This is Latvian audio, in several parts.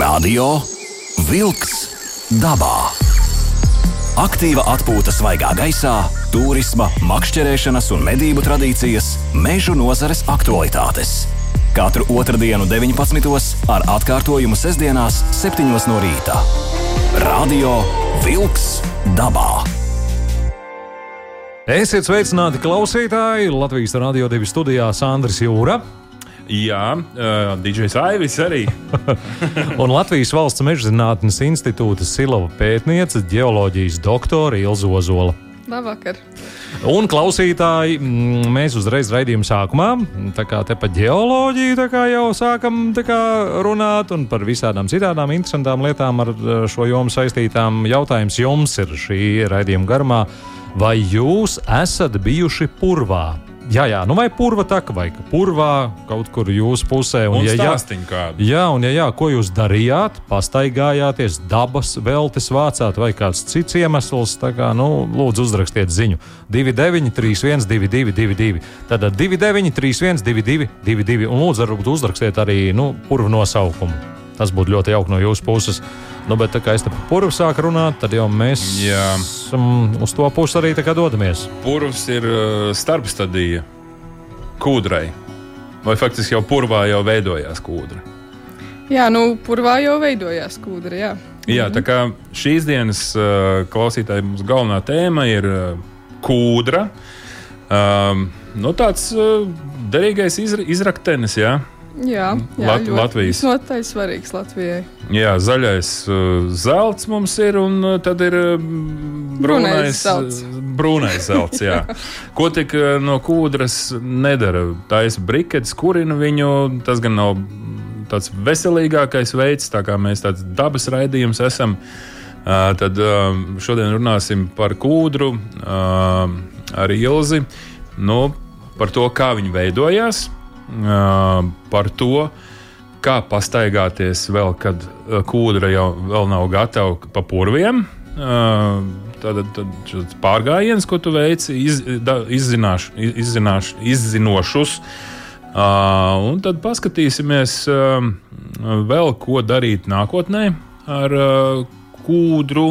Radio Wolks dabā. Aktīva atpūta svaigā gaisā, turisma, makšķerēšanas un medību tradīcijas, mežu nozares aktualitātes. Katru otrdienu, 19. ar atkārtojumu sestdienās, 7. no rīta. Radio Wolks dabā. Esiet sveicināti klausītāji! Latvijas radio divi studijā Sandrs Jūra. Jā, uh, DJs Aivis arī. un Latvijas Valsts mežzinātnes institūta Silava pētniece, geoloģijas doktore Ilza Ozola. Labvakar! Un klausītāji, mēs uzreiz raidījuma sākumā, tā kā te par ģeoloģiju jau sākam kā, runāt, un par visādām citām interesantām lietām ar šo jomu saistītām. Jautājums jums ir šī raidījuma garumā vai jūs esat bijuši purvā? Jā, jā, nu vai purva taka, vai purvā kaut kur jūsu pusē. Un, un ja jā, kādu. jā, un ja jā, ko jūs darījāt? Pastaigājāties, dabas veltes vācāt vai kāds cits iemesls, tā kā, nu, lūdzu uzrakstiet ziņu 29, 31, 22, 22. Tad 29, 31, 22, 22. Un lūdzu, varbūt uzrakstiet arī, nu, purva nosaukumu. Tas būtu ļoti jauki no jūsu puses. Nu, bet, kā es te par purvu sāku runāt, tad jau mēs Jā. uz to pusi arī dodamies. Purvs ir uh, starpstadija kūdrai. Vai faktiski jau purvā jau veidojās kūdra? Jā, nu, purvā jau veidojās kūdra. Jā, jā tā kā šīs dienas uh, klausītāji mums galvenā tēma ir uh, kūdra. Um, nu, tāds uh, derīgais izra izraktenis, jā. Jā, jā Lat Latvijas. Noteikti svarīgs Latvijai. Jā, zaļais uh, zelts mums ir, un uh, tad ir uh, brūnais zelts. Brūnais zelts jā. Ko tik no kūdras nedara? Tā ir briketes, kurina viņu. Tas gan nav tāds veselīgākais veids, tā kā mēs tāds dabas raidījums esam. Tad šodien runāsim par kūdru ar Ilzi. Nu, par to, kā viņi veidojās par to, kā pastaigāties vēl, kad kūdra jau nav gatava pa purviem. Tad, tad pārgājiens, ko tu veici, iz, da, izzināš, izzināš, izzinošus. Uh, un tad paskatīsimies, uh, vēl, ko darīt nākotnē ar uh, kūdru,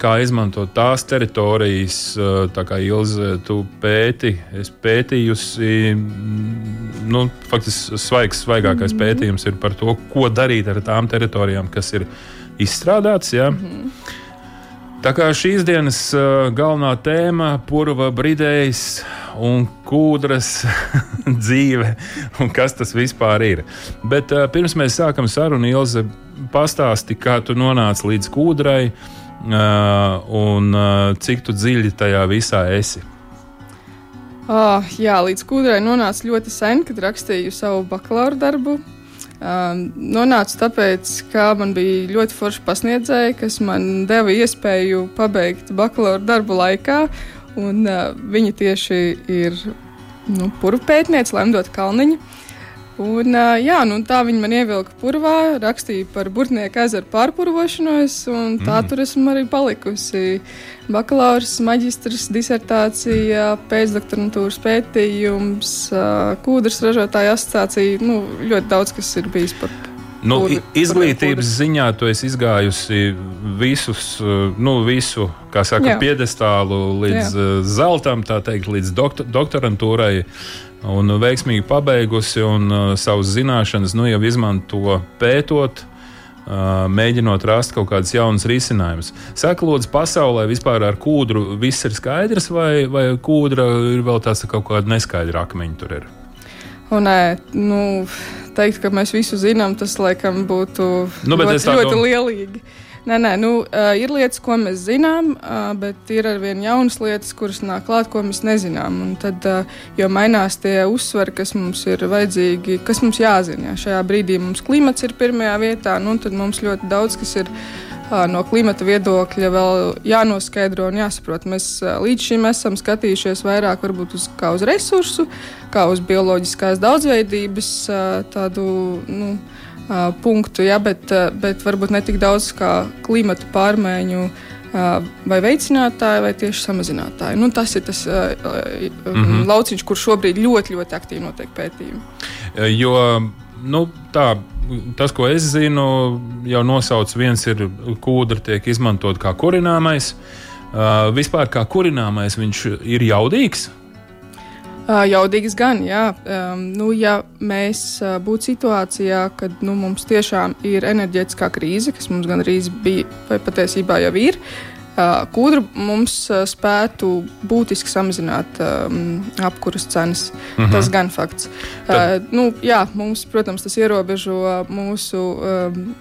kā izmantot tās teritorijas, tā kā Ilze, tu pēti, es pētījusi nu, faktiski svaigs, svaigākais mm pētījums ir par to, ko darīt ar tām teritorijām, kas ir izstrādātas. Ja? Mm. Tā kā šīs dienas galvenā tēma - purva brīdējs un kūdras dzīve, un kas tas vispār ir. Bet pirms mēs sākam sarunu, Ilze, pastāsti, kā tu nonāci līdz kūdrai uh, un uh, cik tu dziļi tajā visā esi. Oh, jā, līdz kūdrai nonāca ļoti sen, kad rakstīju savu bakalaura darbu. Um, nonācu tāpēc, ka man bija ļoti forši pasniedzēji, kas man deva iespēju pabeigt bakalaura darbu laikā. Un, uh, viņa tieši ir nu, purva pētniece, Lemdota Kalniņa. Un, jā, nu, tā viņi man ievilka purvā, rakstīja par burtnieku ezeru pārpurvošanos, un tā mm. tur esmu arī palikusi. Bakalaurs, maģistrs, disertācija, pēcdoktorantūras pētījums, kūdras ražotāja asociācija. Nu, ļoti daudz kas ir bijis par Nu, izglītības ziņā tu esi izgājusi visus, nu, visu, kā saka, Jā. piedestālu līdz Jā. zeltam, tā teikt, līdz doktor, doktorantūrai. Un veiksmīgi pabeigusi un uh, savas zināšanas nu, jau izmanto pētot. Uh, mēģinot rast kaut kādus jaunus risinājumus. Saka, lūdzu, pasaulē vispār ar kūdru viss ir skaidrs, vai, vai kūdra ir vēl tāds kaut kāda neskaidra akmeņa tur ir? Un, nu, teikt, ka mēs visu zinām, tas laikam būtu nu, ļoti, ļoti lielīgi. Nē, nē, nu, ir lietas, ko mēs zinām, bet ir arī jaunas lietas, kuras nāk klāt, ko mēs nezinām. Un tad, jo mainās tie uzsveri, kas mums ir vajadzīgi, kas mums jāzina. Ja. Šajā brīdī mums klimats ir pirmajā vietā, nu, tad mums ļoti daudz kas ir. No klimata viedokļa vēl jānoskaidro un jāsaprot. Mēs līdz šim esam skatījušies vairāk uz, uz resursu, kā uz bioloģiskās daudzveidības tādu. Nu, punktu, ja, bet, bet varbūt ne tik daudz kā klimata pārmaiņu vai veicinātāji, vai tieši samazinātāji. Nu, tas ir tas uh, mm -hmm. lauciņš, kur šobrīd ļoti, ļoti aktīvi notiek pētījumi. Jo nu, tā tas, ko es zinu, jau nosauc viens ir kūdra, tiek izmantot kā kurināmais. Uh, vispār kā kurināmais viņš ir jaudīgs. Uh, jaudīgs gan, jā. Um, nu, ja mēs uh, būtu situācijā, kad nu, mums tiešām ir enerģētiskā krīze, kas mums gan arī bija, vai patiesībā jau ir, uh, Kūdra mums spētu būtiski samazināt apkuras cenas. Mm -hmm. Tas gan fakts. Tad... Nu, jā, mums, protams, tas ierobežo mūsu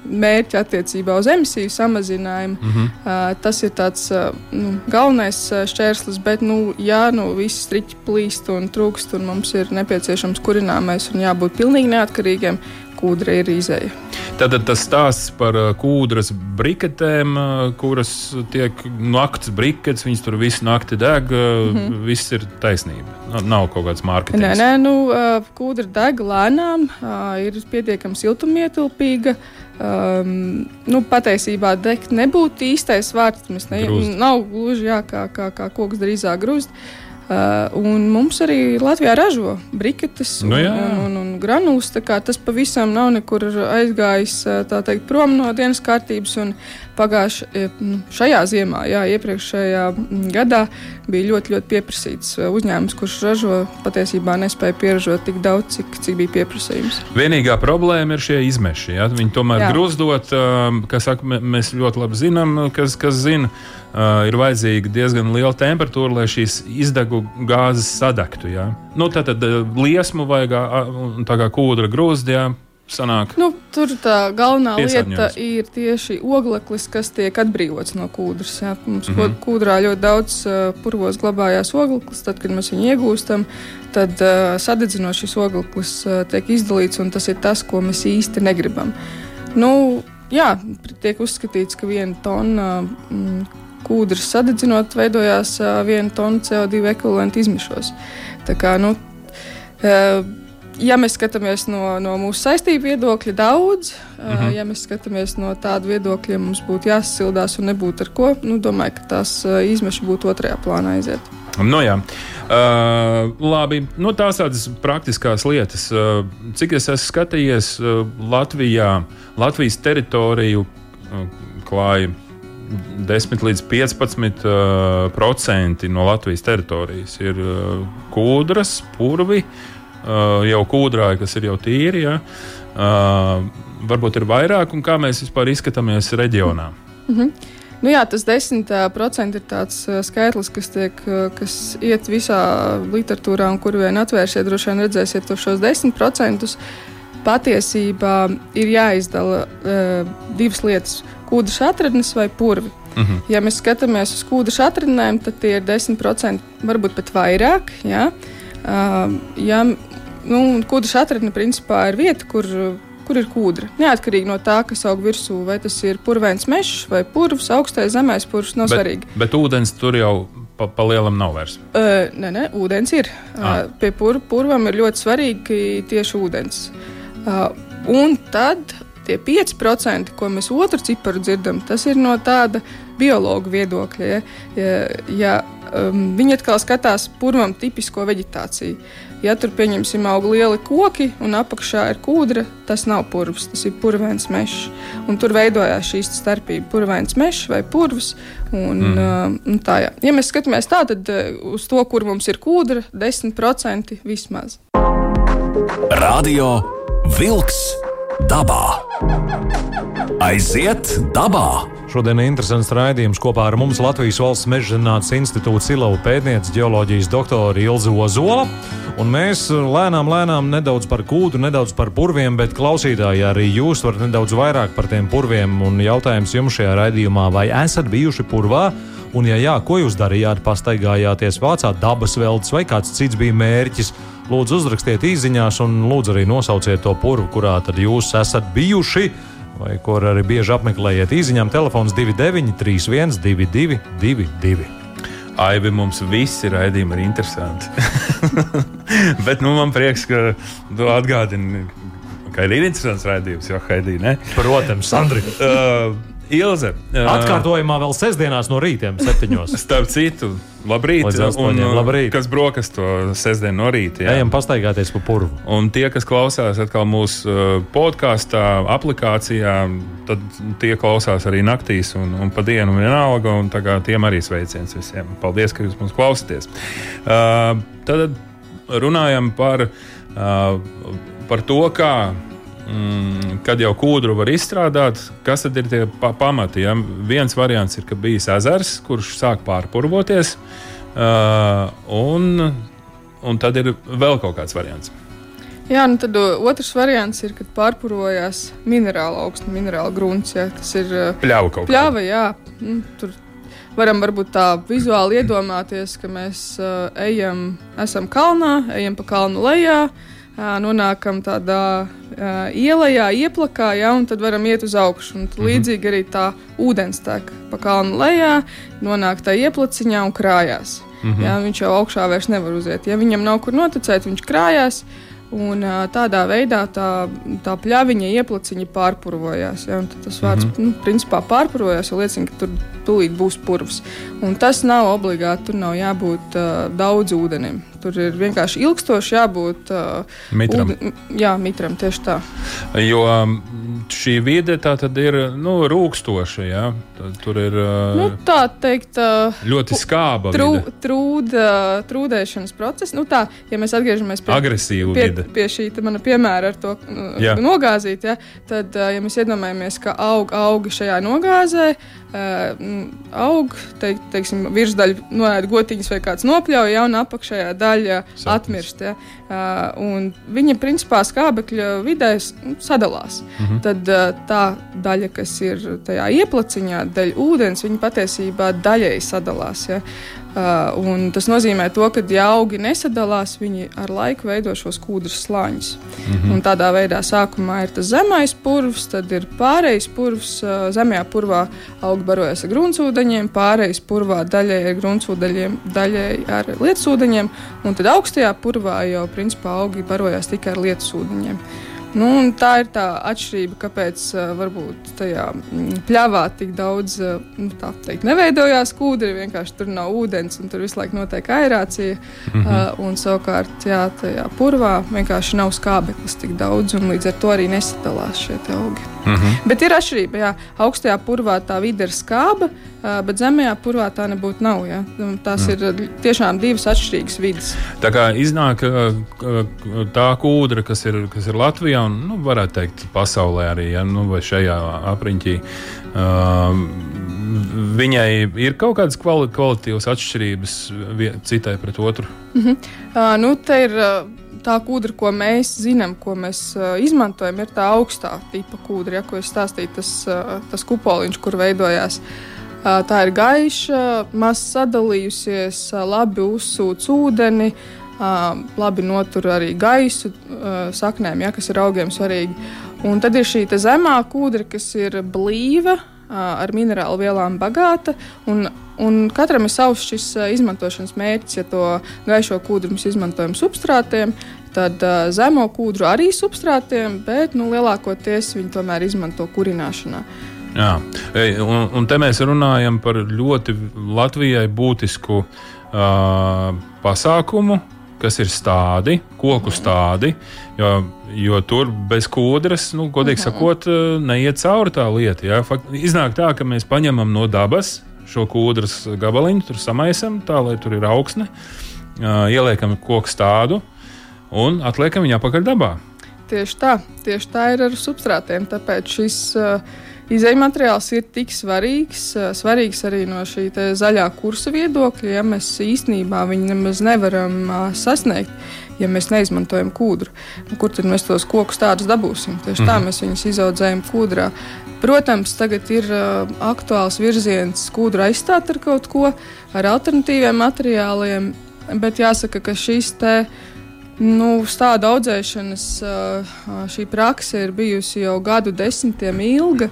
mērķi attiecībā uz emisiju samazinājumu. Mm -hmm. tas ir tāds nu, galvenais šķērslis, bet, nu, ja nu, viss striķi plīst un trūkst, un mums ir nepieciešams kurināmais un jābūt pilnīgi neatkarīgiem, kūdra ir izēja. Tad tas stāsts par uh, kūdras briketēm, uh, kuras tiek naktas briketes, viņas tur visu nakti deg, mm -hmm. viss ir taisnība. Nav kaut kāds mārketings. Nē, nē, nu, kūdra deg lēnām, ir pietiekami siltumietilpīga. Um, nu, patiesībā degt nebūtu īstais vārds. Mēs ne, nav gluži jā, kā, kā, kā koks drīzāk grūst. Uh, un mums arī Latvijā ražo briketes un, nu, jā. un, un, un granulas. Tas pavisam nav nekur aizgājis teikt, prom no dienas kārtības. Pagājušajā nu, šajā ziemā, jā, iepriekšējā gadā bija ļoti, ļoti pieprasīts uzņēmums, kurš ražo patiesībā nespēja pieražot tik daudz, cik, cik bija pieprasījums. Vienīgā problēma ir šie izmeši. Ja? Viņi tomēr jā. grūzdot, kas saka, mēs ļoti labi zinām, kas, kas zina uh, ir vajadzīga diezgan liela temperatūra, lai šīs izdegu gāzes sadegtu. Ja? Nu, tad, tad liesmu vajag tā kā kūdra grūzdījā. Sanāk. Nu, tur tā galvenā lieta ir tieši ogleklis, kas tiek atbrīvots no kūdras. Jā. Mums mm -hmm. kūdrā ļoti daudz uh, purvos glabājās ogleklis. Tad, kad mēs viņu iegūstam, tad uh, sadedzinot šis ogleklis uh, tiek izdalīts, un tas ir tas, ko mēs īsti negribam. Nu, jā, tiek uzskatīts, ka viena tonna mm, kūdras sadedzinot, veidojās viena tonna CO2 ekvivalenta izmešos. Tā kā, nu, ja mēs skatāmies no, no mūsu saistību viedokļa, daudz, mm -hmm. ja mēs skatāmies no tāda viedokļa, ja mums būtu jāsasildās un nebūtu ar ko, nu, domāju, ka tās izmeši būtu otrajā plānā aiziet. Nu, jā, uh, labi. Nu, tās tādas praktiskas lietas. Uh, cik es esmu skatījies, uh, Latvijā, Latvijas teritoriju uh, klāja 10 līdz 15 uh, procenti no Latvijas teritorijas ir uh, kūdras, purvi, uh, jau kūdrāji, kas ir jau tīri. Ja? Uh, varbūt ir vairāk, un kā mēs vispār izskatāmies reģionā. Mm -hmm. Nu jā, tas 10% ir tāds skaitlis, kas, tiek, kas iet visā literatūrā, un kur vien atvērsiet, droši vien redzēsiet šos 10%. Patiesībā ir jāizdala uh, divas lietas kūdras atradnes vai purvi. Uh mhm. -huh. Ja mēs skatāmies uz kūdras atradnēm, tad tie ir 10%, varbūt pat vairāk. Ja? Uh, ja, nu, kūdras atradne principā ir vieta, kur, kur ir kūdra. Neatkarīgi no tā, kas aug virsū, vai tas ir purvens mežs vai purvs, augstais zemais purvs, nav bet, svarīgi. Bet ūdens tur jau pa, pa lielam nav vairs. Uh, nē, nē, ūdens ir. Ah. Uh, pie pur, purvam ir ļoti svarīgi tieši ūdens. Uh, un tad tie 5%, ko mēs otru ciparu dzirdam, tas ir no tāda biologa viedokļa. Ja, ja, ja um, viņi atkal skatās purvam tipisko vegetāciju. Ja tur pieņemsim aug lieli koki un apakšā ir kūdra, tas nav purvs, tas ir purvens mežs. Un tur veidojās šī starpība - purvens mežs vai purvs. Un, mm. uh, un tā, jā. ja mēs skatāmies tā, tad uh, uz to, kur mums ir kūdra, 10% vismaz. Radio Vilks dabā. Aiziet dabā! Šodien ir interesants raidījums kopā ar mums Latvijas Valsts mežģinātnes institūta Silavu pētniece ģeoloģijas doktora Ilza Ozola. Un mēs lēnām, lēnām nedaudz par kūdu, nedaudz par purviem, bet klausītāji arī jūs varat nedaudz vairāk par tiem purviem. Un jautājums jums šajā raidījumā, vai esat bijuši purvā? Un, ja jā, ko jūs darījāt? Pastaigājāties, vācāt dabas veltes vai kāds cits bija mērķis? Lūdzu, uzrakstiet īsiņās, un lūdzu arī nosauciet to purvu, kurā tad jūs esat bijuši. Vai kur arī bieži apmeklējiet īsiņām, telefons 29, 31, 22, 22. Aivi mums visi raidījumi ir interesanti. Bet nu, man prieks, ka tu atgādini, ka ir interesants raidījums, jo Haidī, ne? Protams, Sandri. uh, Ilze. Atkārtojumā vēl sestdienās no rītiem, septiņos. Starp citu, labrīt. Un, labrīt. Kas brokas to sestdienu no rīta? Jā. Ejam pastaigāties pa purvu. Un tie, kas klausās atkal mūsu podkāstā, aplikācijā, tad tie klausās arī naktīs un, un pa dienu vienalga. Un tiem arī sveiciens visiem. Paldies, ka jūs mums klausāties. Uh, tad runājam par, uh, par to, kā mm, kad jau kūdru var izstrādāt, kas tad ir tie pa pamati? Ja? Viens variants ir, ka bijis ezers, kurš sāk pārpurvoties, uh, un, un tad ir vēl kaut kāds variants. Jā, nu tad otrs variants ir, kad pārpurojās minerāla augsta, minerāla grunts. Jā, tas ir pļāva kaut kāda. Pļāva, jā. Nu, tur varam varbūt tā vizuāli iedomāties, ka mēs uh, ejam, esam kalnā, ejam pa kalnu lejā. Uh, nonākam tādā uh, ielā, ieplakā, ja, un tad varam iet uz augšu. Un tad, mm -hmm. Līdzīgi arī tā ūdens tek pa kalnu lejā, nonāk tā ieplaciņā un krājās. Mm -hmm. ja, viņš jau augšā vairs nevar uziet. Ja viņam nav kur noticēt, viņš krājās. Un, tādā veidā tā, tā pļaviņa ieplaciņa pārpurvojās. Ja, tas vārds mm -hmm. nu, principā pārpurvojās, jo liecina, ka tur tūlīt būs purvs. Un tas nav obligāti, tur nav jābūt uh, daudz ūdenim. Tur ir vienkārši ilgstoši jābūt uh, mitram. Ūd, jā, mitram tieši tā. Jo šī vide tā tad ir nu, rūkstoša. Ja? Tur ir uh, nu, tā teikt, uh, ļoti skāba. Trū, trūda, trūdēšanas process. Nu, tā, ja mēs atgriežamies pie, pie, vide. pie šī mana piemēra ar to jā. nogāzīt, ja, tad, uh, ja mēs iedomājamies, ka aug augi šajā nogāzē, uh, aug, teik, teiksim, virsdaļa noēd gotiņas vai kāds nopļauj, ja, un apakšējā daļa Sapnis. atmirst. Ja. Uh, viņa principā skābekļa vidē sadalās. Mm -hmm. Tad uh, tā daļa, kas ir tajā ieplaciņā, daļa ūdens, viņa patiesībā daļēji sadalās. Ja. Uh, tas nozīmē, to, ka ja augi nesadalās, viņi ar laiku veido šos kūdrus slāņus. Mm -hmm. Un tādā veidā sākumā ir tas zemais purvs, tad ir pārējais purvs. Uh, zemajā purvā augi barojas ar gruntsūdeņiem, pārējais purvā daļai ar gruntsūdeņiem, daļai ar lietusūdeņiem, un tad augstajā purvā jau principā augi barojas tikai ar lietusūdeņiem. Nu, tā ir tā atšķirība, kāpēc uh, varbūt tajā mm, pļāvā tik daudz uh, nu, teikt, neveidojās kūdri. Vienkārši tur nav ūdens, un tur visu laiku notiek aerācija. Mm -hmm. uh, un savukārt, jā, tajā purvā vienkārši nav skābeklis tik daudz, un līdz ar to arī nesadalās šie augi. Mm -hmm. Bet ir atšķirība, jā, augstajā purvā tā vide ir skāba. Uh, bet zemajā purvā tā nebūtu nav. Ja? Tās mm. ir tiešām divas atšķirīgas vidas. Tā kā iznāk tā kūdra, kas ir, kas ir Latvijā un, nu, varētu teikt, pasaulē arī, ja? nu, vai šajā apriņķī. Uh, viņai ir kaut kādas kvali kvalitātes atšķirības citai pret otru. Mm -hmm. uh, nu, te ir uh, tā kūdra, ko mēs zinām, ko mēs uh, izmantojam, ir tā augstā tipa kūdra, ja, ko es stāstīju, tas, uh, tas kupoliņš, kur veidojās. Uh, Tā ir gaiša, maz sadalījusies, labi uzsūc ūdeni, labi notur arī gaisu saknēm, ja, kas ir augiem svarīgi. Un tad ir šī zemā kūdra, kas ir blīva, ar minerālu vielām bagāta. Un, un katram ir savs šis izmantošanas mērķis. Ja to gaišo kūdru mēs izmantojam substrātiem, tad zemo kūdru arī substrātiem, bet nu, lielākoties viņi tomēr izmanto kurināšanā. Jā, un, un te mēs runājam par ļoti Latvijai būtisku uh, pasākumu, kas ir stādi, koku stādi. Jo, jo tur bez kūdras, nu, godīgi sakot, neiet cauri tā lieta. Ja? Fakt, iznāk tā, ka mēs paņemam no dabas šo kūdras gabaliņu, tur samaisam tā, lai tur ir augsne, uh, ieliekam koku stādu un atliekam viņu apakaļ dabā. Tieši tā, tieši tā ir ar substrātiem. Tāpēc šis uh, Izejuma materiāls ir tik svarīgs, svarīgs arī no šī zaļā kursa viedokļa, ja mēs īstenībā viņu nemaz nevaram sasniegt, ja mēs neizmantojam kūdru. Nu, kur tad mēs tos kokus tādus dabūsim? Tieši tā mhm. mēs viņus izaudzējam kūdrā. Protams, tagad ir uh, aktuāls virziens kūdru aizstāt ar kaut ko, ar alternatīviem materiāliem, bet jāsaka, ka šis te Nu, Stāda audzēšanas šī prakse ir bijusi jau gadu desmitiem ilga.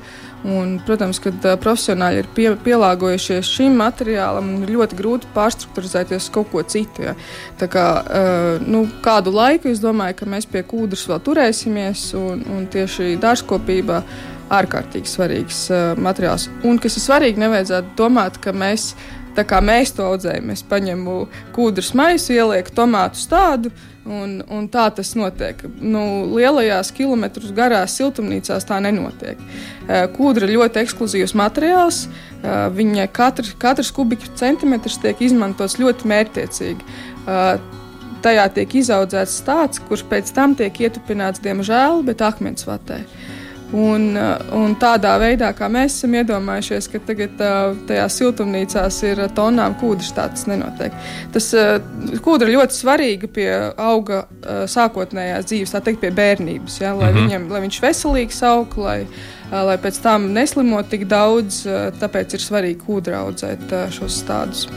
Un, protams, kad profesionāļi ir pie, pielāgojušies šim materiālam, ir ļoti grūti pārstruktūrizēties uz kaut ko citu. Ja. Tā kā, nu, kādu laiku es domāju, ka mēs pie kūdras vēl turēsimies, un, un tieši dārzkopībā ārkārtīgi svarīgs uh, materiāls. Un kas ir svarīgi, nevajadzētu domāt, ka mēs, kā mēs to audzējam, es paņemu kūdras maisu, ielieku tomātu stādu. Un, un tā tas notiek. Nu, lielajās kilometrus garās siltumnīcās tā nenotiek. Uh, kūdra ļoti ekskluzīvs materiāls. Uh, viņa katrs, katrs kubikcentimetrs tiek izmantots ļoti mērķtiecīgi. Uh, tajā tiek izaudzēts tāds, kurš pēc tam tiek ietupināts, diemžēl, bet akmens vatē. Uh, Un, uh, un tādā veidā, kā mēs esam iedomājušies, ka tagad uh, tajās siltumnīcās ir tonām kūdras, tā tas nenotiek. Tas uh, kūdra ļoti svarīga pie auga sākotnējās dzīves, tā teikt, pie bērnības, ja, lai, mm -hmm. viņam, lai viņš veselīgs aug, lai, lai pēc tam neslimot tik daudz, tāpēc ir svarīgi kūdra audzēt šos stādus.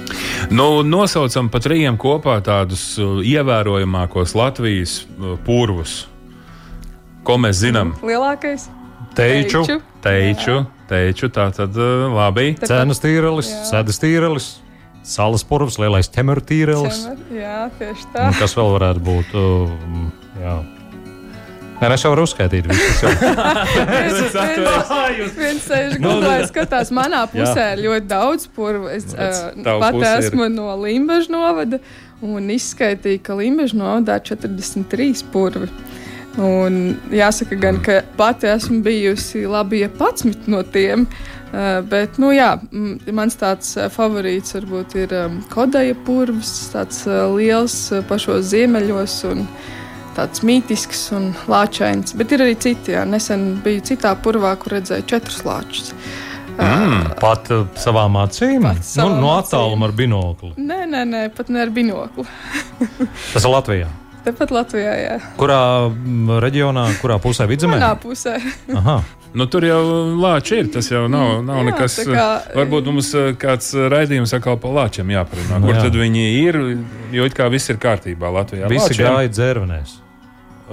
Nu, nosaucam pat trījiem kopā tādus ievērojamākos Latvijas purvus. Ko mēs zinām? Lielākais? Teiču, teiču, teiču tā tad uh, labi. Cenas tīrelis, sēdes tīrelis. Salas purvs, lielais ķemeru tīrelis. Ķemer, jā, tieši tā. Un kas vēl varētu būt? Uh, jā. Nē, es jau varu uzskaitīt visus. Viens sēž gultā, skatās manā pusē ir ļoti daudz purvu. Es uh, pat esmu ir. no Limbaža novada un izskaitīju, ka Limbaža novadā 43 purvi. Un jāsaka, gan, ka pati esmu bijusi labi 11 no tiem. Uh, bet, nu, jā, mans tāds uh, favorīts varbūt ir um, kodaja purvs, tāds liels pašos ziemeļos un tāds mītisks un lāčains. Bet ir arī citi, jā, nesen biju citā purvā, kur redzēju četrus lāčus. Mm, pat savām acīm? Nu, no attāluma ar binokli? Nē, nē, nē, pat ne ar binokli. Tas ir Latvijā. Tepat Latvijā, jā. Kurā reģionā, kurā pusē vidzemē? Manā pusē. Nu, tur jau lāči ir. Tas jau nav, nav jā, nekas. Kā, varbūt mums eh, kāds raidījums atkal par lāčiem jāparunā. Kur jā. tad viņi ir? Jo it kā viss ir kārtībā Latvijā. Visi lāčiem, gāja dzērvenēs.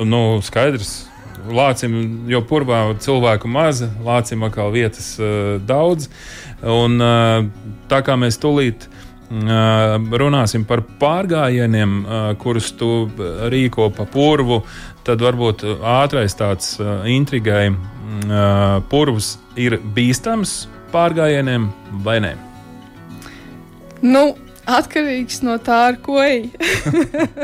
Nu, skaidrs. Lācim jau purvā cilvēku maza, lācim atkal vietas uh, daudz. Un, uh, tā kā mēs tūlīt runāsim par pārgājieniem, kurus tu rīko pa purvu, tad varbūt ātrais tāds intrigai purvs ir bīstams pārgājieniem vai nē? Nu, atkarīgs no tā, ar ko ej.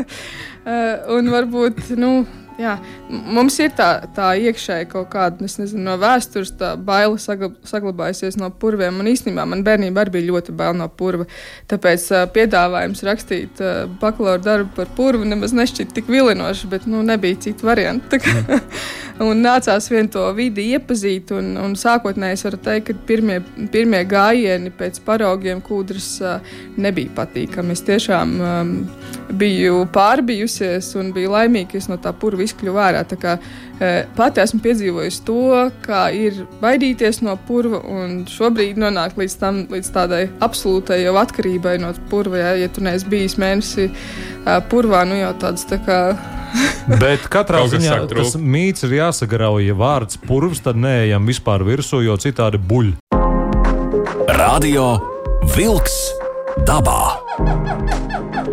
Un varbūt, nu, Jā, mums ir tā, tā iekšēji kaut kāda, nezinu, no vēstures baila saglabājusies no purviem. Un īstenībā man bērnībā arī bija ļoti bail no purva. Tāpēc uh, piedāvājums rakstīt uh, bakalaura darbu par purvu nemaz nešķita tik vilinoši, bet nu, nebija citu variantu. un nācās vien to vidi iepazīt. Un, un sākotnēji es varu teikt, ka pirmie, pirmie gājieni pēc paraugiem kūdras uh, nebija patīkami. Es tiešām um, biju pārbijusies un biju es no tā purva izkļuvu ārā. Kā, e, pati esmu piedzīvojusi to, kā ir baidīties no purva un šobrīd nonākt līdz, tam, līdz tādai absolūtai jau atkarībai no purva. Ja, ja tu neesi bijis mēnesi e, purvā, nu jau tāds tā kā. Bet katrā ziņā tas mīts ir jāsagrauj. Ja vārds purvs, tad neejam vispār virsū, jo citādi buļ. Radio Vilks dabā.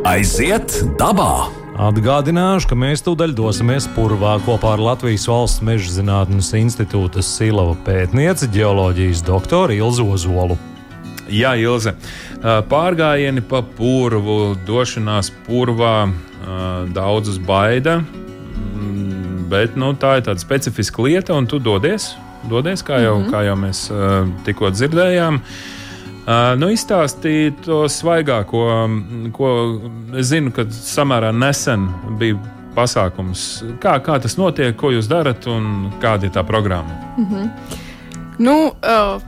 Aiziet dabā! Atgādināšu, ka mēs tūdaļ dosimies purvā kopā ar Latvijas Valsts meža zinātnes institūta Silava pētnieci, geoloģijas doktoru Ilzu Ozolu. Jā, Ilze. Pārgājieni pa purvu, došanās purvā daudzus baida, mm, bet nu, tā ir tāda specifiska lieta, un tu dodies, dodies kā, jau, mm -hmm. kā jau mēs tikko dzirdējām. Uh, Uh, nu, izstāstīt to svaigāko, ko es zinu, ka samērā nesen bija pasākums. Kā, kā tas notiek, ko jūs darat un kāda ir tā programma? Mm -hmm. nu, uh,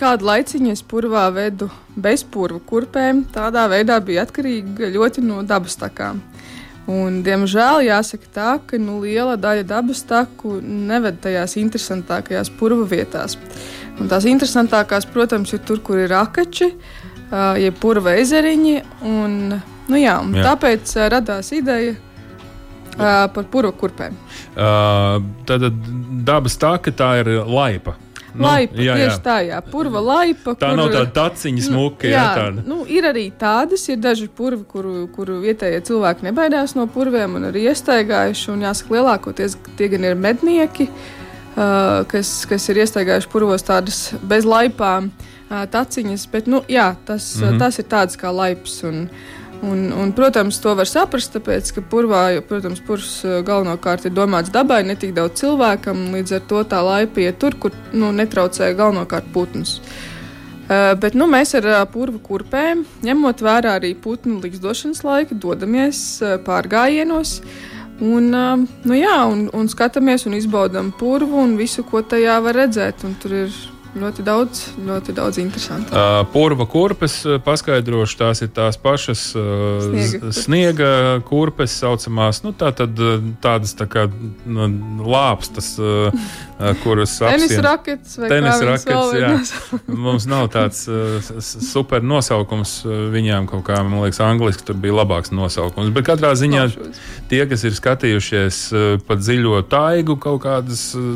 kādu laiciņu es purvā vedu bez purva kurpēm. Tādā veidā bija atkarīga ļoti no dabas takām. Un, diemžēl jāsaka tā, ka nu, liela daļa dabas taku neved tajās interesantākajās purva vietās. Uh, Un tās interesantākās, protams, ir tur, kur ir akači, uh, jeb purva ezeriņi. Un, nu jā, un jā. Tāpēc radās ideja par purva kurpēm. Uh, tad dabas tā, ka tā ir laipa. Nu, laipa, jā, tieši jā. tā, jā, purva laipa. Tā kur, nav tāda taciņa smuka. Nu, jā, jā, tāda. Nu, ir arī tādas, ir daži purvi, kuru, kuru vietējie cilvēki nebaidās no purviem un arī iestaigājuši. Un jāsaka, lielākoties tie gan ir mednieki. Uh, kas, kas ir iestaigājuši purvos tādas bez laipām uh, taciņas, bet nu, jā, tas, mm -hmm. tas ir tāds kā laips. Un, Un, un, protams, to var saprast, tāpēc, ka purvā, jo, protams, purvs galvenokārt ir domāts dabai, ne tik daudz cilvēkam. Līdz ar to tā laipa iet tur, kur nu, netraucē galvenokārt putnus. Uh, Uh, bet nu, mēs ar uh, purvu kurpēm, ņemot vērā arī putnu likstošanas laiku, dodamies uh, pārgājienos. Un, uh, nu, jā, un, un skatāmies un izbaudām purvu un visu, ko tajā var redzēt. Un tur ir Ļoti daudz, ļoti daudz interesantu. Uh, purva kurpes, paskaidrošu, tās ir tās pašas uh, sniega, sniega kurpes, saucamās, nu, tā tad, tādas tā kā nu, lāpstas, uh, kuras apsien. Tenis raketes vai tenis raketes, jā. Mums nav tāds uh, super nosaukums viņām kaut kā, man liekas, angliski tur bija labāks nosaukums. Bet katrā ziņā tie, kas ir skatījušies uh, pa dziļo taigu, kaut kādas uh,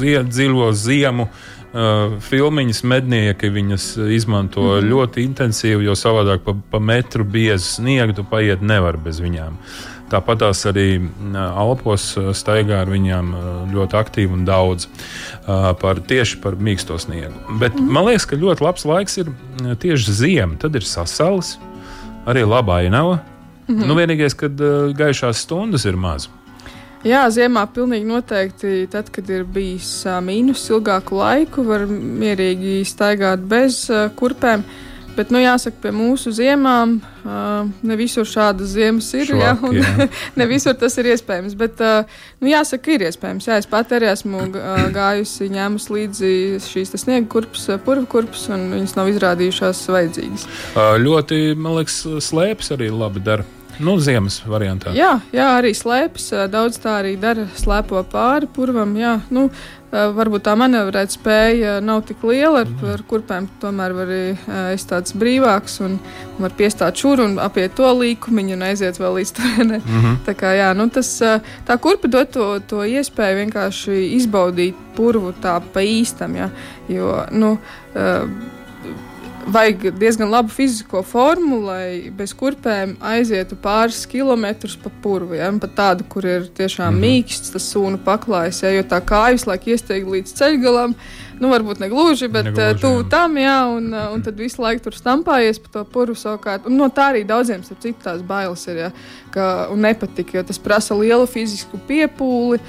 zie, dziļo ziemu, uh, Uh, filmiņas mednieki viņas izmanto mm -hmm. ļoti intensīvi, jo savādāk pa, pa metru biezu sniegu tu paiet nevar bez viņām. Tāpat tās arī Alpos staigā ar viņām ļoti aktīvi un daudz par, tieši par mīksto sniegu. Bet mm. man liekas, ka ļoti labs laiks ir tieši ziema. Tad ir sasalis, arī labā ainava. Mm -hmm. nu, vienīgais, kad gaišās stundas ir maz. Jā, ziemā pilnīgi noteikti. Tad, kad ir bijis mīnus ilgāku laiku, var mierīgi staigāt bez kurpēm. Bet, nu, jāsaka, pie mūsu ziemām ne visur šādas ziemas ir. Švak, jā, un, jā. ne visur tas ir iespējams. Bet, nu, jāsaka, ir iespējams. Jā, es pat arī esmu gājusi, ņēmusi līdzi šīs sniega kurpes, purva kurpes, un viņas nav izrādījušās vajadzīgas. Ļoti, man liekas, slēpes arī labi dara. Nu, ziemas variantā. Jā, jā, arī slēpjas. Daudz tā arī dara. Slēpo pāri purvam. Jā, nu, varbūt tā manevrēt spēja nav tik liela, ar, ar kurpēm tomēr var es tāds brīvāks un var piestāt šur un apiet to līkumiņu un aiziet vēl līdz turienei. Mm -hmm. Tā kā jā, nu tas, tā kurpa dod to, to iespēju vienkārši izbaudīt purvu tā pa īstam, jā, jo, nu, uh, vajag diezgan labu fizisko formu, lai bez kurpēm aizietu pāris kilometrus pa purvu. Ja? Pat tādu, kur ir tiešām mm -hmm. mīksts, tas sūnu paklājas, ja? jo tā kājas laik iesteig līdz ceļgalam. Nu, varbūt ne gluži, bet negluži, tuvu tam, jā, un, un tad visu laiku tur stampājies pa to purvu savukārt. Un no tā arī daudziem, starp citu, tās bailes ir, ja, ka, un nepatika, jo tas prasa lielu fizisku piepūli.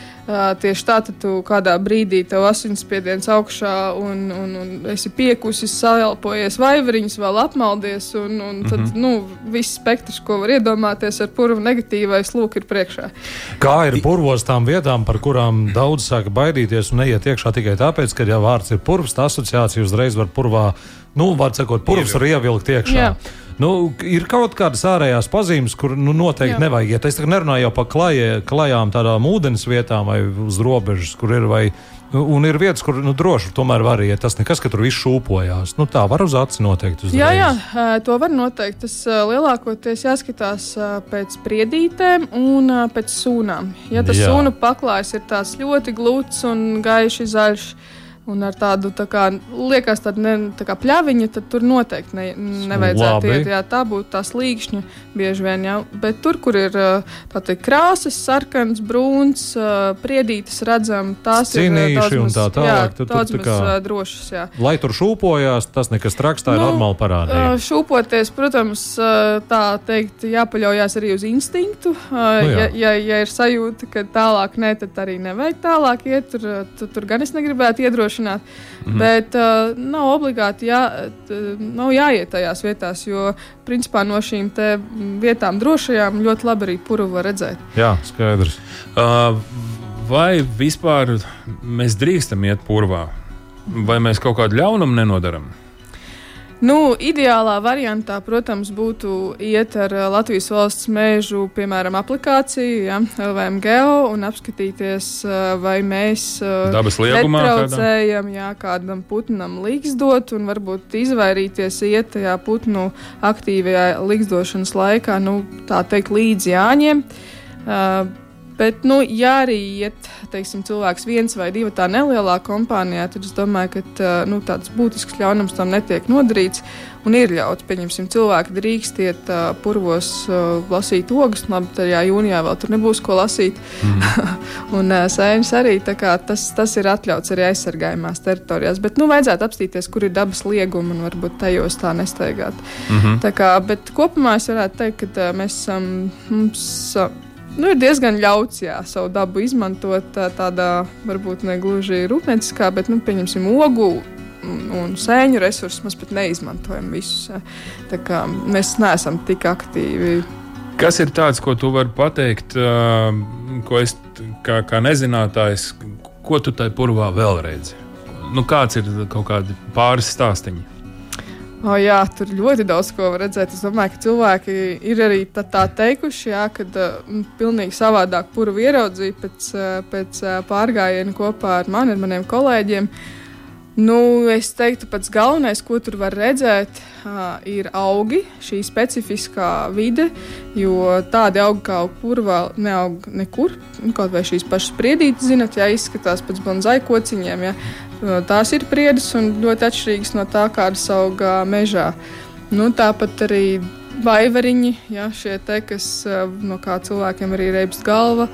Tieši tā, tad tu kādā brīdī tev asinsspiediens augšā un, un, un esi piekusis, saelpojies vaivariņus, vēl apmaldies. Un, un tad mm -hmm. nu, viss spektrs, ko var iedomāties ar purvu negatīvais, lūk, ir priekšā. Kā ir purvos tām vietām, par kurām daudz sāka baidīties un neiet iekšā tikai tāpēc, ka, ja vārds ir purvs, tā asociācija uzreiz var purvā, nu, var sakot, purvs var ievilkt iekšā. Jā. Nu, ir kaut kādas ārējās pazīmes, kur nu, noteikti Jā. nevajag iet. Es nerunāju jau par klajē, klajām, tādām ūdens vietām vai uz robežas, kur ir. Vai, Un ir vietas, kur nu, droši tomēr var iet. Tas nekas, ka tur viss šūpojās. Nu, tā var uz acis noteikti. Uzreiz. Jā, jā, to var noteikt. Tas lielākoties jāskatās pēc spriedītēm un pēc sūnām. Ja tas jā. sūnu paklājs ir tāds ļoti gluds un gaiši zaļš, un ar tādu tā kā, liekas, tāda ne, tā kā pļaviņa, tad tur noteikti ne, nevajadzētu Labi. iet. Jā, tā būtu tā slīkšņa bieži vien. Jā. Bet tur, kur ir teikt, krāsas, sarkans, brūns, priedītas redzam, tās Cinīši ir daudz maz, tā tālāk, jā, daudz tā kā, drošas. Jā. Lai tur šūpojās, tas nekas traks, tā nu, ir normāli parādība. Šūpoties, protams, tā teikt, jāpaļaujās arī uz instinktu. Nu, jā. ja, ja, ja ir sajūta, ka tālāk nē, tad arī nevajag tālāk iet. Tur, tur, tur gan es negribētu iedrošināt. Mm -hmm. Bet uh, nav obligāti jā, nav jāiet tajās vietās, jo principā no šīm vietām drošajām ļoti labi arī puru var redzēt. Jā, skaidrs. Uh, vai vispār mēs drīkstam iet purvā? Vai mēs kaut kādu ļaunumu nenodaram? Nu, ideālā variantā, protams, būtu iet ar eh, Latvijas valsts mēžu, piemēram, aplikāciju, ja, LVM Geo, un apskatīties, eh, vai mēs eh, traucējam, ja kādam putnam līgsdot, un varbūt izvairīties iet tajā putnu aktīvajā līgsdošanas laikā, nu, tā teikt, līdz jāņem. Uh, Bet, nu, ja arī iet teiksim, cilvēks viens vai divi tā nelielā kompānijā, tad es domāju, ka nu, tāds būtisks ļaunums tam netiek nodarīts. Un ir ļauts, pieņemsim, cilvēki drīkst iet uh, purvos uh, lasīt ogas, labi, tad jā, jūnijā vēl tur nebūs ko lasīt. Mm. un uh, sēņas arī tas, tas ir atļauts arī aizsargājumās teritorijās. Bet, nu, vajadzētu apstīties, kur ir dabas liegumi un varbūt tajos tā nestaigāt. Mm -hmm. tā kā, bet kopumā es varētu teikt, ka uh, mēs esam. Um, mums, uh, Nu, ir diezgan ļauts jā, savu dabu izmantot tādā, varbūt ne gluži rūpnieciskā, bet, nu, pieņemsim, ogu un sēņu resursus mēs pat neizmantojam visus. Mēs neesam tik aktīvi. Kas ir tāds, ko tu vari pateikt, ko es kā, kā nezinātājs, ko tu tai purvā vēl redzi? Nu, kāds ir kaut kādi pāris stāstīņi? Oh, jā, tur ļoti daudz ko var redzēt. Es domāju, ka cilvēki ir arī tā, tā teikuši, jā, ka uh, pilnīgi savādāk puru ieraudzīja pēc, uh, pēc uh, pārgājiena kopā ar mani, ar maniem kolēģiem. Nu, es teiktu, pats galvenais, ko tur var redzēt, ir augi, šī specifiskā vide, jo tādi augi kā purvā neaug nekur. Kaut vai šīs pašas spriedītes, zinat, ja izskatās pēc bonzai kociņiem, ja, Tās ir priedes un ļoti atšķirīgas no tā, kādas aug mežā. Nu, tāpat arī vaivariņi, ja, šie te, kas no kā cilvēkiem arī reibst galva,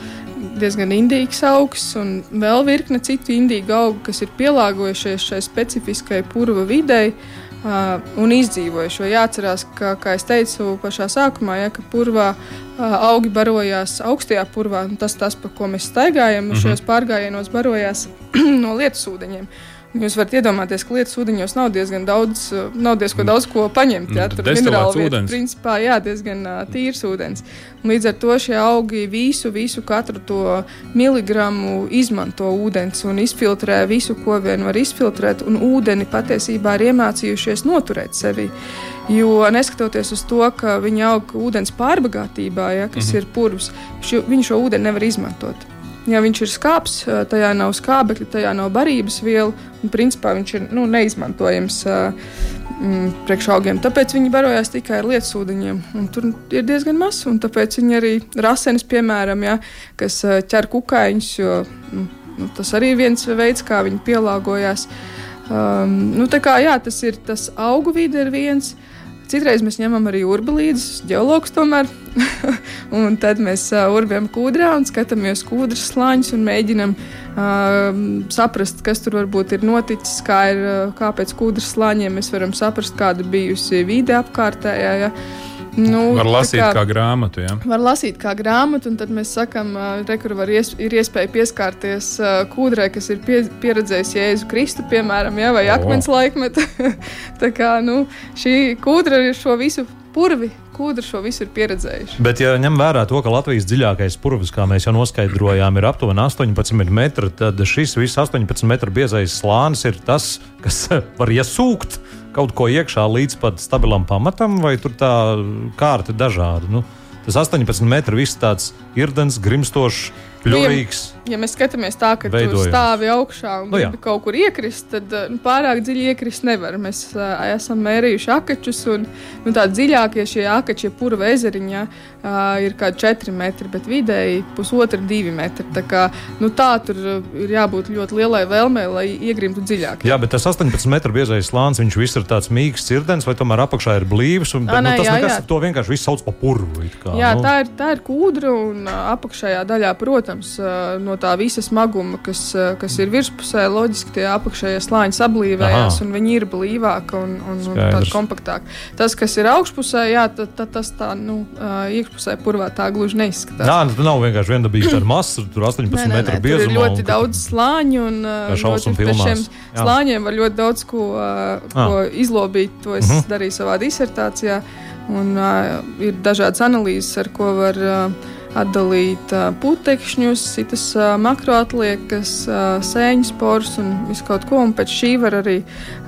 diezgan indīgs augs un vēl virkne citu indīgu augu, kas ir pielāgojušies šai specifiskai purva videi. Uh, un izdzīvojuši. Jo jāatcerās, ka, kā jau teicu pašā sākumā, ja, ka purvā uh, augi barojās augstajā purvā. Tas, tas, pa ko mēs staigājam, mm -hmm. šajos pārgājienos barojās no lietus ūdeņiem. Jūs varat iedomāties, ka lietas ūdeņos nav diezgan daudz, nav diezgan mm. daudz ko paņemt. Jā, tur ir minerāli ūdens. Principā, jā, diezgan uh, tīrs ūdens. Un līdz ar to šie augi visu, visu katru to miligramu izmanto ūdens un izfiltrē visu, ko vien var izfiltrēt. Un ūdeni patiesībā ir iemācījušies noturēt sevi. Jo neskatoties uz to, ka viņi aug ūdens pārbagātībā, ja, kas mm -hmm. ir purvs, šo, viņi šo ūdeni nevar izmantot. Ja viņš ir skāps, tajā nav skābekļa, tajā nav barības viela, un principā viņš ir nu, neizmantojams mm, priekšaugiem. Tāpēc viņi barojas tikai ar lietsūdeņiem. Tur ir diezgan maz, un tāpēc viņi arī rasenis, piemēram, ja, kas ķer kukaiņus, jo nu, nu, tas arī viens veids, kā viņi pielāgojās. Um, nu, kā, jā, tas ir tas augu vide, ir viens. Citreiz mēs ņemam arī urbi līdzi, geologs tomēr. un tad mēs uh, urbjam kūdrā un skatāmies kūdras slāņus un mēģinam uh, saprast, kas tur varbūt ir noticis, kā ir, uh, kāpēc kūdras slāņiem mēs varam saprast, kāda bijusi vide apkārtējā. Ja. Nu, var lasīt kā, kā grāmatu. Ja? Var lasīt kā grāmatu, un tad mēs sakām, ka uh, ies, ir iespēja pieskarties kūdrai, kas ir pie, pieredzējis Jēzu Kristu, piemēram, ja, vai oh. akmens laikmetu. Tā kā nu, šī kūdra ir šo visu purvi. Kūdra šo visu ir pieredzējuši. Bet, ja ņem vērā to, ka Latvijas dziļākais purvis, kā mēs jau noskaidrojām, ir aptuveni 18 metri, tad šis viss 18 metru biezais slānis ir tas, kas var iesūkt kaut ko iekšā līdz pat stabilam pamatam, vai tur tā kārta ir dažāda? Nu, tas 18 metri viss tāds irdens, grimstošs Pļurīgs. Nu, ja, ja mēs skatāmies tā, ka tu stāvi augšā un nu, gribi kaut kur iekrist, tad nu, pārāk dziļi iekrist nevar. Mēs uh, esam mērījuši akačus, un nu, tā dziļākie šie akači, ja purva ezeriņā, uh, ir kādi 4 metri, bet vidēji pusotra, 2 metri. Tā, kā, nu, tā tur ir jābūt ļoti lielai vēlmei, lai iegrimtu dziļāk. Jā, bet tas 18 metru biezais slānis, viņš viss ir tāds mīgs cirdens, vai tomēr apakšā ir blīvs, un bet, A, nē, nu, tas jā, nekas, jā. to vienkārši viss sauc par purvu. Kā, jā, nu. tā, ir, tā ir kūdra, un apakšējā daļā, protams, protams, no tā visa smaguma, kas, kas ir virspusē, loģiski tie apakšējie slāņi sablīvējās, Aha. un viņi ir blīvāki un, un, un tādi kompaktāki. Tas, kas ir augšpusē, jā, tad, tad tas tā, nu, iekšpusē purvā tā gluži neizskatās. Jā, nu, tas nav vienkārši viendabīgs ar masu, tur 18 nē, nē, metru biezumā. Tur ir ļoti un, daudz slāņu, un ļoti, šiem jā. slāņiem var ļoti daudz ko, ko izlobīt. To es uh mhm. -huh. darīju savā disertācijā. Un, uh, ir dažādas analīzes, ar ko var uh, atdalīt putekšņus, citas makroatliekas, sēņu sporus un visu kaut ko. Un pēc šī var arī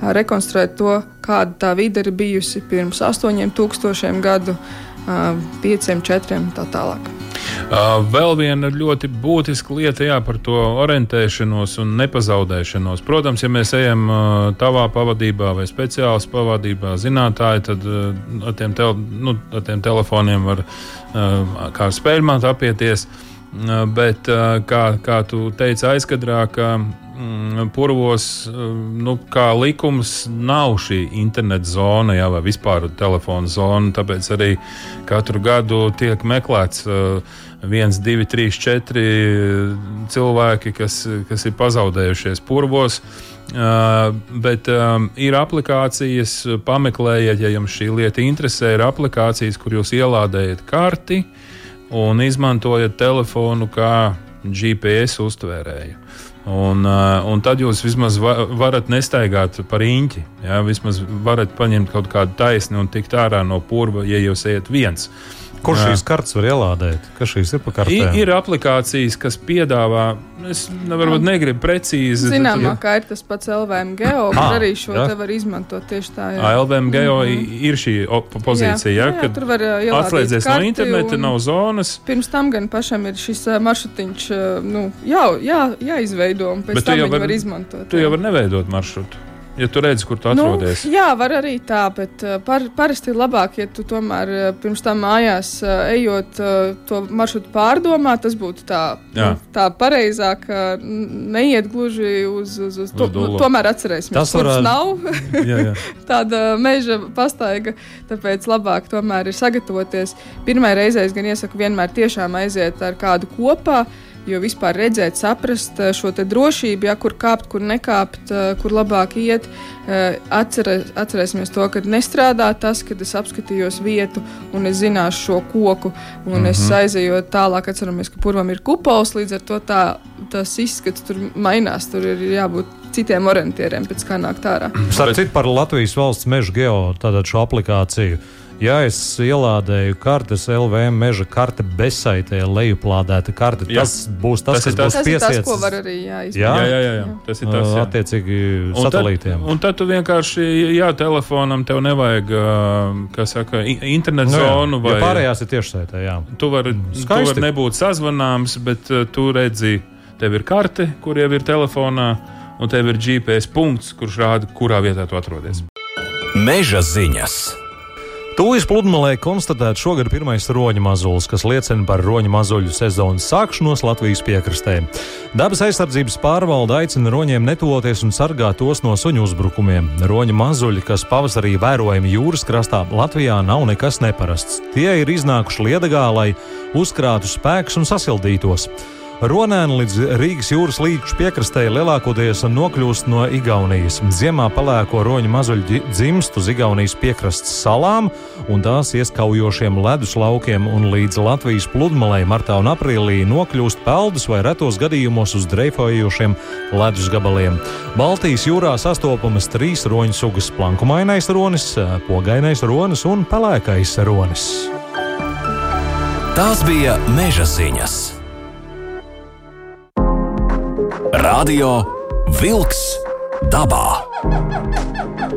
rekonstruēt to, kāda tā vide ir bijusi pirms 8000 gadu, uh, 5, 4 un tā tālāk. Vēl viena ļoti būtiska lieta jā, par to orientēšanos un nepazaudēšanos. Protams, ja mēs ejam tavā pavadībā vai speciālas pavadībā, zinātāji, tad ar, tiem tel, nu, ar tiem telefoniem var kā spēļmāt apieties. Bet, kā, kā tu teici aizkadrā, ka purvos, nu, kā likums, nav šī interneta zona, jā, vai vispār telefona zona. Tāpēc arī katru gadu tiek meklēts uh, viens, divi, trīs, četri cilvēki, kas, kas ir pazaudējušies purvos. Uh, bet um, ir aplikācijas, pameklējiet, ja jums šī lieta interesē. Ir aplikācijas, kur jūs ielādējat karti un izmantojat telefonu kā GPS uztvērēju. Uh, un tad jūs vismaz va varat nestaigāt par īņķi. Ja? Vismaz varat paņemt kaut kādu taisni un tikt ārā no purva, ja jūs ejat viens. Uh, Kur šīs kartes var ielādēt? Kas šīs ir pa kartēm? Ir, ir aplikācijas, kas piedāvā, es varbūt negribu precīzi. Zināmā, kā ir tas pats LVM Geo, bet arī šo jā. te var izmantot tieši tā. Jā. LVM Geo mm -hmm. ir šī pozīcija, jā, jā, jā, kad tur var atslēdzies no interneta, nav zonas. Pirms tam gan pašam ir šis maršrutiņš, nu, jā, jā, jāizveido, un pēc bet tam viņu var, var izmantot. Tu jau var neveidot maršrutu. Ja tu redzi, kur tu nu, atrodies. Nu, jā, var arī tā, bet uh, par, parasti ir labāk, ja tu tomēr uh, pirms tam mājās uh, ejot to maršrutu pārdomā. Tas būtu tā, jā. nu, tā pareizāk, neiet gluži uz, uz, uz to. Nu, tomēr atcerēsimies, tas varētu... nav jā, jā. tāda meža pastaiga. Tāpēc labāk tomēr ir sagatavoties. Pirmā reizē es gan iesaku vienmēr tiešām aiziet ar kādu kopā. Jo vispār redzēt, saprast eh, šo drošību, ja, kur kāpt, kur nekāpt, eh, kur labāk iet. Eh, atcerē, atcerēsimies to, ka nestrādā tas, kad es apskatījos vietu un es zināšu šo koku. Un mm -hmm. es mhm. aizēju tālāk, atceramies, ka purvam ir kupols, līdz ar to tā, tas izskats tur mainās. Tur ir jābūt citiem orientieriem, pēc kā nākt ārā. Starp citu par Latvijas valsts meža geo šo aplikāciju. Ja es ielādēju kartes LVM meža karte bezsaitē, lejuplādēta karte, jā. tas būs tas, tas kas būs piesiets. Tas ir tas, ko var arī jāizmanto. Jā, jā, jā, jā. tas ir tas. Jā. Attiecīgi un satelītiem. Tad, un tad tu vienkārši, jā, telefonam tev nevajag, kā saka, internet no, zonu vai... Ja pārējās ir tiešsaitē, jā. Tu vari var nebūt sazvanāms, bet tu redzi, tev ir karte, kur jau ir telefonā, un tev ir GPS punkts, kurš rāda, kurā vietā tu atrodies. Meža ziņas! Tūlīt pludmalē konstatēts šogad pirmais roņa mazulis, kas liecina par roņa mazuļu sezonas sākšanos Latvijas piekrastē. Dabas aizsardzības pārvalde aicina roņiem netuvoties un sargāt tos no suņu uzbrukumiem. Roņa mazuļi, kas pavasarī vērojami jūras krastā, Latvijā nav nekas neparasts. Tie ir iznākuši liedagā, lai uzkrātu spēkus un sasildītos. Ronēna līdz Rīgas jūras līča piekrastē lielākoties nokļūst no Igaunijas. Ziemā pelēko roņu mazuļi dzimst uz Igaunijas piekrastes salām un tās ieskaujošiem ledus laukiem, un līdz Latvijas pludmalei martā un aprīlī nokļūst peldus vai retos gadījumos uz dreifojošiem ledus gabaliem. Baltijas jūrā sastopamas trīs roņu sugas - plankumainais ronis, pogainais ronis un pelēkais ronis. Tās bija meža ziņas. Radio Wolks dabā.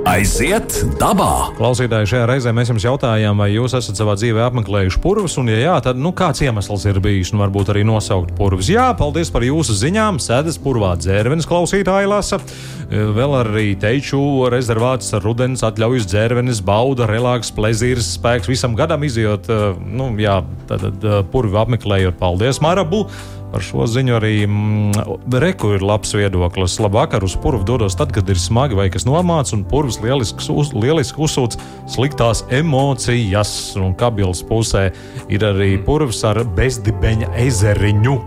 Aiziet dabā! Klausītāji, šajā reizē mēs jums jautājām, vai jūs esat savā dzīvē apmeklējuši purvus, un, ja jā, tad nu, kāds iemesls ir bijis, un varbūt arī nosaukt purvus. Jā, paldies par jūsu ziņām. Sēdes purvā dzērvenes klausītāji lasa. Vēl arī teiču rezervāts rudens atļaujas dzērvenes, bauda, relāks, plezīrs, spēks visam gadam izjot, nu, jā, tad, tad purvi apmeklējot. Paldies, Marabu! Par šo ziņu arī mm, Reku ir labs viedoklis. Labvakar uz purvu dodos tad, kad ir smagi vai kas nomāts, un purvs lieliski, uz, lieliski uzsūc sliktās emocijas. Un kabils pusē ir arī purvs ar bezdibeņa ezeriņu.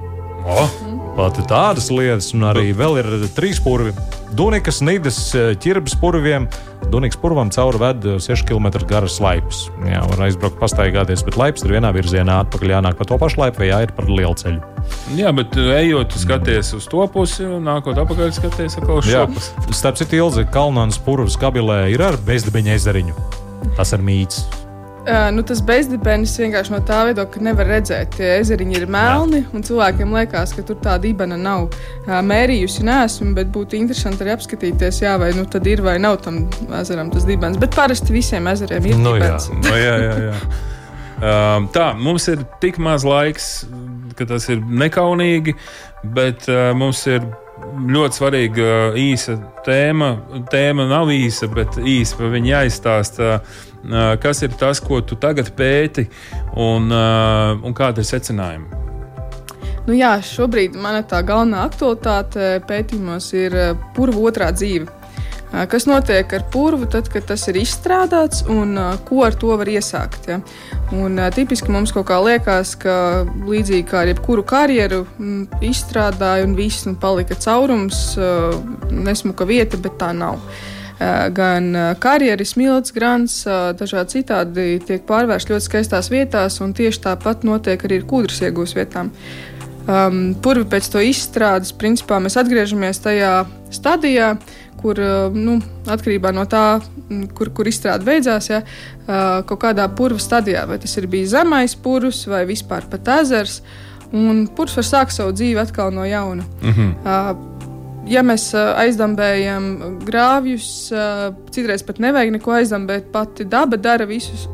Oh. Pat tādas lietas, un arī vēl ir trīs purvi. Dunikas, Nīdas, ķirbas purviem. Dunikas purvam cauri ved 6 km garas laipas. Jā, var aizbraukt, pastaigāties, bet laipas ir vienā virzienā, atpakaļ jānāk pa to pašu laipu vai jāiet par lielu ceļu. Jā, bet ejot, skaties uz to pusi, un nākot apakaļ, skaties uz šo pusi. Starp citu, Ilze Kalnāns purvs kabilē ir ar bezdibeņa ezeriņu. Tas ir mīts. Uh, nu, tas bezdibens vienkārši no tā viedokļa, ka nevar redzēt. Tie ezeriņi ir melni, cilvēkiem liekas, ka tur tā dibena nav. Uh, mērījusi nesmu, bet būtu interesanti arī apskatīties, jā, vai nu tad ir vai nav tam ezeram tas dibens. Bet parasti visiem ezeriem ir nu, dibens. Jā. No, jā, jā, jā. Uh, tā, mums ir tik maz laiks, ka tas ir nekaunīgi, bet uh, mums ir ļoti svarīga īsa tēma. Tēma nav īsa, bet īsa par viņu jāizstāsta kas ir tas, ko tu tagad pēti un, un kāda ir secinājuma? Nu, jā, šobrīd mana tā galvenā aktualitāte pētījumos ir purva otrā dzīve. Kas notiek ar purvu, tad, kad tas ir izstrādāts un ko ar to var iesākt? Ja? Un, tipiski mums kaut kā liekas, ka līdzīgi kā ar jebkuru karjeru, izstrādāja un viss nu, palika caurums, nesmuka vieta, bet tā nav. Gan karjeras, smilts, grants, dažādi citādi tiek pārvērsti ļoti skaistās vietās, un tieši tāpat notiek arī ar kūdras iegūs vietām. Um, purvi pēc to izstrādes, principā mēs atgriežamies tajā stadijā, uh, kur nu, atkarībā no tā, kur, kur izstrāde beidzās, ja, kaut kādā purva stadijā, vai tas ir bijis zemais purvs vai vispār pat ezers. Un purvs var sākt savu dzīvi atkal no jauna. Mm -hmm. Ja mēs aizdambējam grāvjus, citreiz pat nevajag neko aizdambēt. Pati daba dara visus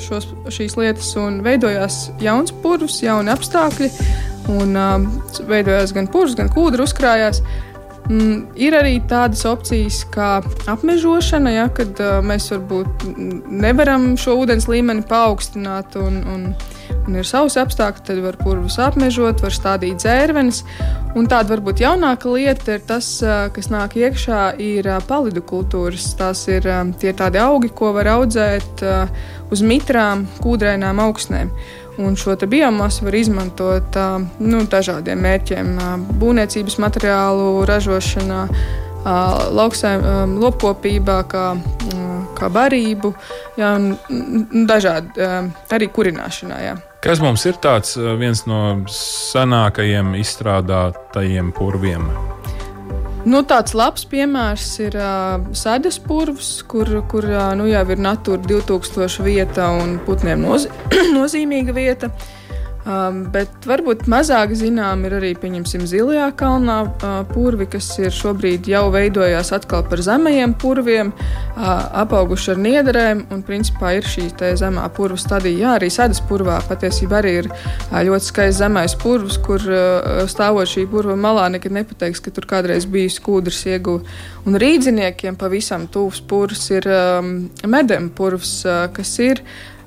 šos, šīs lietas, un veidojās jauns purvs, jauni apstākļi. Un, uh, veidojās gan purvs, gan kūdra uzkrājās. Uh, Mm, ir arī tādas opcijas kā apmežošana, ja, kad uh, mēs varbūt nevaram šo ūdens līmeni paaugstināt un, un, un ir savs apstākļi, tad var purvus apmežot, var stādīt dzērvenes. Un tāda varbūt jaunāka lieta ir tas, kas nāk iekšā, ir palidu kultūras. Tās ir tie tādi augi, ko var audzēt uz mitrām, kūdrēnām augsnēm. Un šo biomasu var izmantot nu, dažādiem mērķiem, būvniecības materiālu ražošanā, lauksēm, lopkopībā, kā, kā barību, jā, un dažādi arī kurināšanā. Jā. Kas mums ir tāds viens no senākajiem izstrādātajiem purviem? Nu, tāds labs piemērs ir uh, sēdes purvs, kur, kur uh, nu, jau ir Natūra 2000 vieta un putniem noz nozīmīga vieta. Uh, Um, bet varbūt mazāk zinām ir arī Zilajā kalnā uh, purvi, kas ir šobrīd jau veidojās atkal par zemajiem purviem, uh, apauguši ar niederēm. Un principā ir šī zemā purva stadija. Jā, arī sēdes purvā patiesībā arī ir uh, ļoti skaists zemais purvs, kur uh, stāvot šī purva malā nekad nepateiks, ka tur kādreiz bijis kūdras ieguva. Un rīdziniekiem pavisam tuvs purvs ir um, medem purvs, uh, kas ir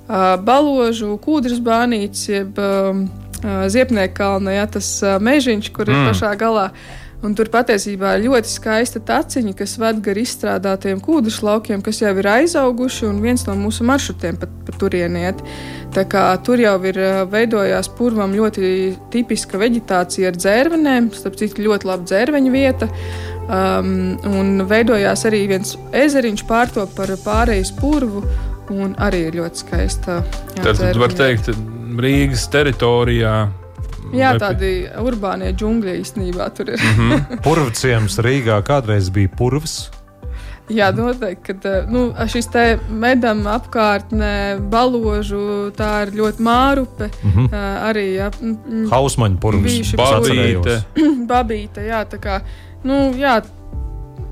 Baložu, Kūdras bānītes, jeb Ziepnieka kalna, ja, tas mežiņš, kur mm. ir pašā galā. Un tur patiesībā ir ļoti skaista taciņa, kas ved gar izstrādātiem kūdras laukiem, kas jau ir aizauguši, un viens no mūsu maršrutiem pat pa turieniet. Tā kā tur jau ir veidojās purvam ļoti tipiska veģetācija ar dzērvenēm, starp citu ļoti laba dzērveņa vieta. Um, un veidojās arī viens ezeriņš pārtop par pārejas purvu, un arī ir ļoti skaista. Jā, Tad var teikt, Rīgas teritorijā. Jā, tādi urbānie džungļi īstenībā tur ir. Mm -hmm. Purvciems Rīgā kādreiz bija purvs. Jā, noteikti. Kad, eh, nu, šis te medam apkārtnē, baložu, tā ir ļoti mārupe. Mm -hmm. Arī ja, hausmaņa purvs, babīte. babīte, jā, tā kā, nu, jā,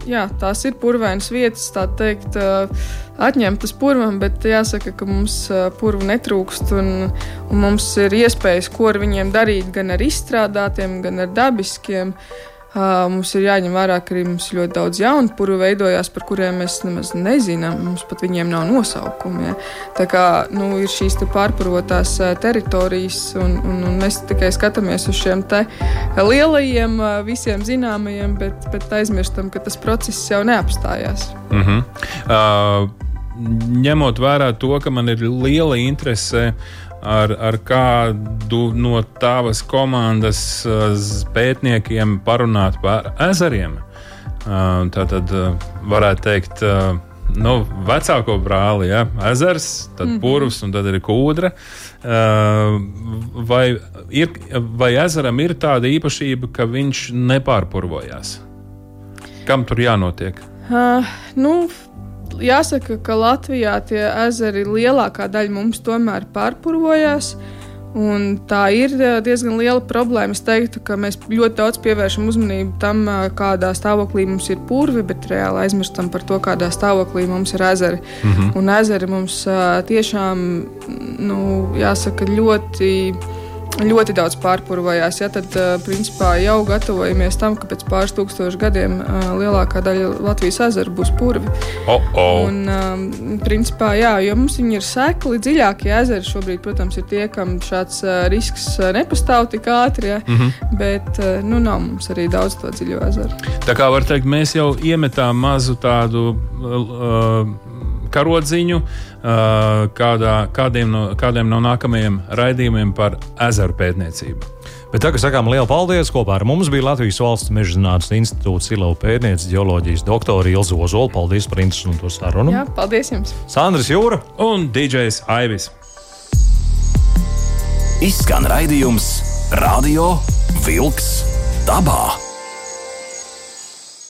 jā, tās ir purvainas vietas, tā teikt. Uh, atņemtas purvam, bet jāsaka, ka mums purvu netrūkst un, un mums ir iespējas, ko ar viņiem darīt, gan ar izstrādātiem, gan ar dabiskiem. Uh, mums ir jāņem vērā, ka arī mums ļoti daudz jaunu puru veidojās, par kuriem mēs nemaz nezinām. Mums pat viņiem nav nosaukumi. Ja. Tā kā nu, ir šīs pārpurvotās teritorijas, un, un, un mēs tikai skatāmies uz šiem lielajiem, visiem zināmajiem, bet, bet aizmirstam, ka tas process jau neapstājās. Mm -hmm. uh ņemot vērā to, ka man ir liela interese ar, ar kādu no tavas komandas pētniekiem parunāt par ezeriem. Tātad varētu teikt, nu, vecāko brāli, ja, ezers, tad mm -hmm. purvs un tad ir kūdra. Vai, ir, vai ezeram ir tāda īpašība, ka viņš nepārpurvojās? Kam tur jānotiek? Uh, nu, jāsaka, ka Latvijā tie ezeri lielākā daļa mums tomēr pārpurvojās. Un tā ir diezgan liela problēma. Es teiktu, ka mēs ļoti daudz pievēršam uzmanību tam, kādā stāvoklī mums ir purvi, bet reāli aizmirstam par to, kādā stāvoklī mums ir ezeri. Mm -hmm. Un ezeri mums tiešām, nu, jāsaka, ļoti ļoti daudz pārpurvojās. Ja, tad, uh, principā, jau gatavojamies tam, ka pēc pāris tūkstošu gadiem uh, lielākā daļa Latvijas ezeru būs purvi. Oh -oh. Un, um, principā, jā, jo mums ir sekli, dziļākie ezeri šobrīd, protams, ir tie, kam šāds uh, risks nepastāv tik ātri, ja, mm -hmm. bet nu, nav mums arī daudz to dziļo ezeru. Tā kā var teikt, mēs jau iemetām mazu tādu. Uh, karodziņu kādā, kādiem, no, kādiem no nākamajiem raidījumiem par ezeru pētniecību. Bet tagad sakām lielu paldies. Kopā ar mums bija Latvijas Valsts Meža zinātnes institūts Silau pētniece, geoloģijas doktora Ilza Ozola. Paldies par interesantu sarunu. Jā, paldies jums. Sandrs Jūra un DJs Aivis. Izskan raidījums Radio Vilks dabā.